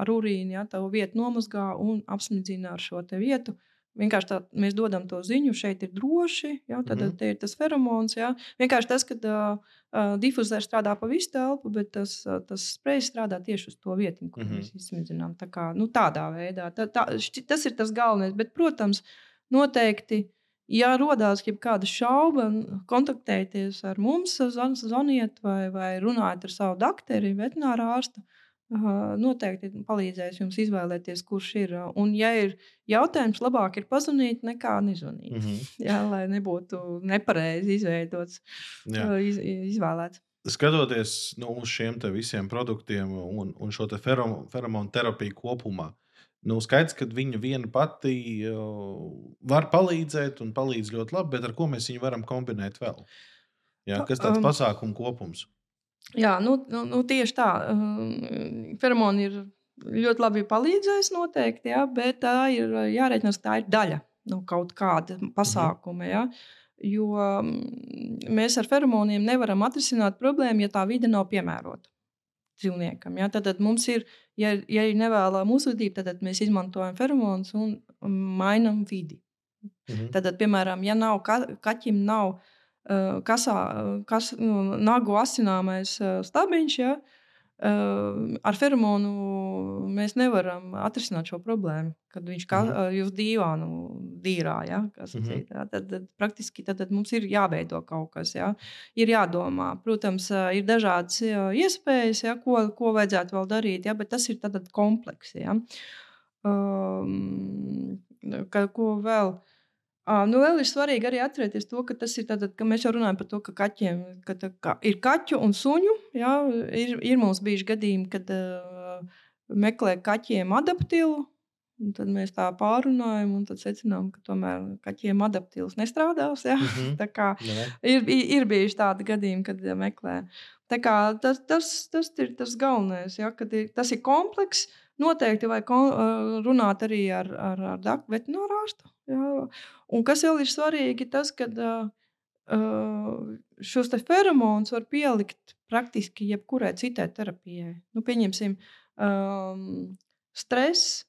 B: ar urīnu, ja tā vieta nomazgā un apsmidzina ar šo vietu. Uh, Vienkārši tā, mēs dodam to ziņu, šeit ir droši. Jā, tad mm -hmm. ir tas feromons. Jā. Vienkārši tas, ka uh, difuzors strādā pa visu telpu, bet tas, uh, tas sprejs strādā tieši uz to vietu, kur mm -hmm. mēs izsmidzinām. Tā kā, nu, tādā veidā. Tā, tā, šķi, tas ir tas galvenais. Bet, protams, noteikti. Ja radās kāda šauba, kontaktējieties ar mums, zvaniet vai, vai runājiet ar savu doktoru, veterināru ārstu. Noteikti palīdzēs jums izvēlēties, kurš ir. Un, ja ir jautājums, labāk ir pazudīt nekā nezvanīt. Mm -hmm. *laughs* Jā, lai nebūtu nepareizi izveidots, iz, izvēlēts.
A: Skatoties nu, uz šiem visiem produktiem un, un šo te feromonu terapiju kopumā, nu, skaidrs, ka viņa viena pati var palīdzēt un palīdz ļoti labi, bet ar ko mēs viņu varam kombinēt vēl? Jā, kas tāds um, pasākumu kopums?
B: Jā, nu, nu, nu tieši tā. Feromoni ir ļoti labi palīdzējis noteikti, jā, bet tā ir jārēķinās, ka tā ir daļa no kaut kāda pasākuma. Jā. Jo mēs ar feromoniem nevaram atrisināt problēmu, ja tā vide nav piemērota dzīvniekam. Ja? Tad, mums ir, ja, ja ir nevēlama uzvedība, tad mēs izmantojam feromonus un mainām vidi. Mhm. Tad, piemēram, ja nav ka, kaķim nav kasā, kas, nu, nagu asināmais stabiņš. Ja? Ar feromonu mēs nevaram atrisināt šo problēmu. Kad viņš kā mm. uz dīvānu dīrā, ja? mm -hmm. ja? Tad, tad praktiski tad, tad mums ir jāveido kaut kas. Ja? Ir jādomā. Protams, ir dažādas iespējas, ja? ko, ko vajadzētu vēl darīt, ja? bet tas ir komplekss. Ja? Um, ka, ko vēl? Uh, Uh, nu, vēl ir svarīgi arī atcerēties to, ka tas ir tātad, ka mēs jau runājam par to, ka kaķiem ka tā, ka ir kaķu un suņu. Jā, ir, ir mums bijuši gadījumi, kad uh, meklē kaķiem adaptīvu Un tad mēs tā pārunājam, un tad secinām, ka tomēr kaķiem adaptīvs nestrādās. Mm -hmm. tā kā ir, ir bijuši tādi gadījumi, kad meklē. Tā kā tas, tas, tas ir tas galvenais, ja? kad ir, tas ir komplekss. Noteikti vajag runāt arī ar, ar, ar veterināru ārstu. Ja? Un kas vēl ir svarīgi, tas, ka uh, šos feromonus var pielikt praktiski jebkurai citai terapijai. Nu, pieņemsim, um, stress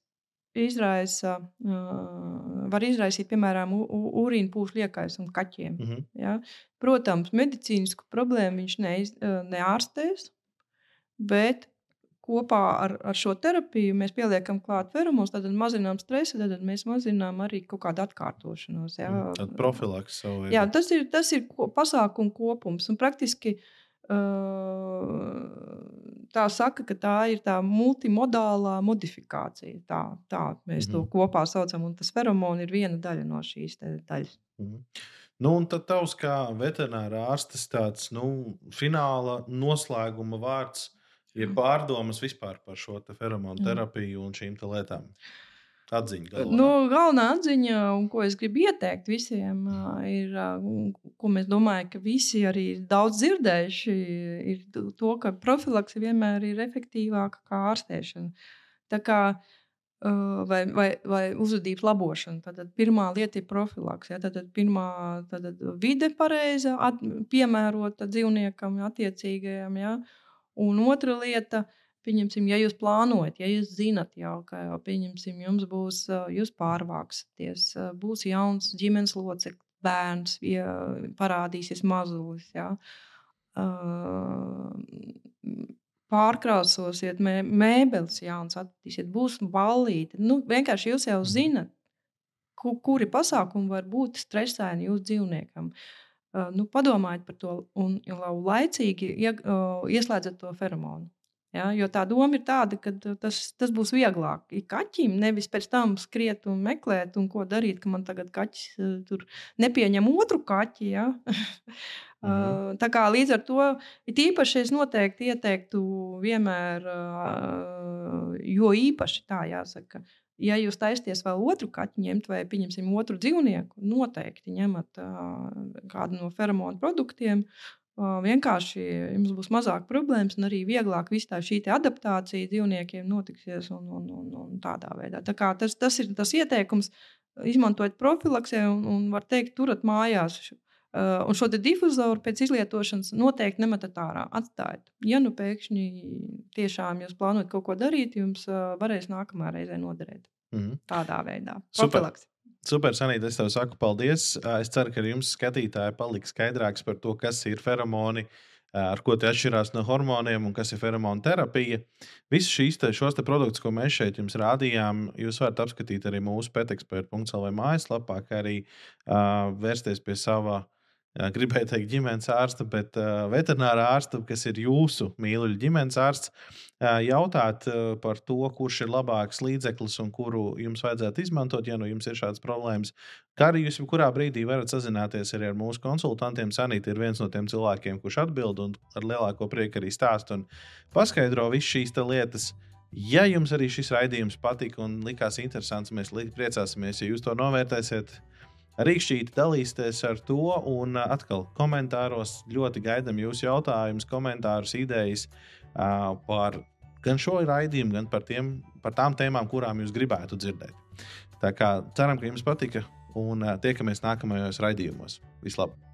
B: izraisa, uh, var izraisīt, piemēram, urīna pūšu liekais un kaķiem. Mm -hmm. ja? Protams, medicīnisku problēmu viņš neiz, neārstēs, bet kopā ar, ar šo terapiju mēs pieliekam klāt feromonus, tad mazinām stresu, tad mēs mazinām arī kaut kādu atkārtošanos. Ja?
A: Mm, tad profilaks savu.
B: Jā, tas ir, tas ir pasākumu kopums un praktiski. Uh, tā saka, ka tā ir tā multimodālā modifikācija. Tā, tā mēs mm -hmm. to mhm. kopā saucam, un tas feromons ir viena daļa no šīs daļas.
A: Mm -hmm. Nu, un tad tavs kā veterinārā ārstes tāds nu, fināla noslēguma vārds ir pārdomas vispār par šo te feromonu terapiju un šīm lietām. Atziņa, galvenā.
B: nu, galvenā atziņa, un ko es gribu ieteikt visiem, ir, ko mēs domājam, ka visi arī ir daudz dzirdējuši, ir to, ka profilakse vienmēr ir efektīvāka kā ārstēšana. Tā kā, vai, vai, vai uzvedības labošana. Tad pirmā lieta ir profilaks. Ja? Tad pirmā tad vide pareiza, at, piemērota dzīvniekam, attiecīgajam. Ja? Un otra lieta Pieņemsim, ja jūs plānojat, ja jūs zinat, jau, ka jau, pieņemsim, jums būs, jūs pārvāksieties, būs jauns ģimenes loceklis, bērns, ja parādīsies mazulis. Ja. Pārkrāsosiet mē, mēbeles, jauns attīstīsiet, būs ballīte. Nu, vienkārši jūs jau mhm. zinat, ku, kuri pasākumi var būt stresaini jūsu dzīvniekam. Uh, nu, padomājiet par to un, un laicīgi ie, ieslēdzat to feromonu. Ja, jo tā doma ir tāda, ka tas, tas būs vieglāk. Ir kaķim nevis pēc tam skriet un meklēt, un ko darīt, ka man tagad kaķis tur nepieņem otru kaķi. Ja? mhm. Tā kā līdz ar to ir īpaši es noteikti ieteiktu vienmēr, jo īpaši tā jāsaka. Ja jūs taisties vēl otru kaķu ņemt, vai pieņemsim otru dzīvnieku, noteikti ņemat uh, kādu no feromonu produktiem, vienkārši jums būs mazāk problēmas, un arī vieglāk tā šī adaptācija dzīvniekiem notiksies un, un, un, un tādā veidā. Tā tas, tas ir tas ieteikums, izmantojot profilaksē un, un var teikt, turat mājās. Uh, un šo difuzoru pēc izlietošanas noteikti nemetat ārā, atstājiet. Ja nu pēkšņi tiešām jūs plānojat kaut ko darīt, jums uh, varēs nākamā reizē noderēt. Mm -hmm. Tādā veidā. Profilaks.
A: Super, Sanīt, es tev saku paldies. Es ceru, ka jums skatītāji paliks skaidrāks par to, kas ir feromoni, ar ko tie atšķirās no hormoniem un kas ir feromonu terapija. Visus šīs te, šos te produktus, ko mēs šeit jums rādījām, jūs varat apskatīt arī mūsu pētekspēta.cl mājaslapā, kā arī uh, vērsties pie sava gribēju teikt, ģimenes ārsta, bet uh, veterinārā ārsta, kas ir jūsu mīluļu ģimenes ārsts, uh, jautāt uh, par to, kurš ir labāks līdzeklis un kuru jums vajadzētu izmantot, ja nu jums ir šādas problēmas. Kā arī jūs jebkurā brīdī varat sazināties arī ar mūsu konsultantiem. Sanīta ir viens no tiem cilvēkiem, kurš atbild un ar lielāko prieku arī stāst un paskaidro visas šīs lietas. Ja jums arī šis raidījums patika un likās interesants, mēs priecāsimies, ja jūs to novērtēsiet rīkšķīti dalīsieties ar to. Un atkal komentāros ļoti gaidām jūsu jautājumus, komentārus, idejas uh, par gan šo raidījumu, gan par, tiem, par tām tēmām, kurām jūs gribētu dzirdēt. Tā kā ceram, ka jums patika un uh, tiekamies nākamajos raidījumos. Vislabāk!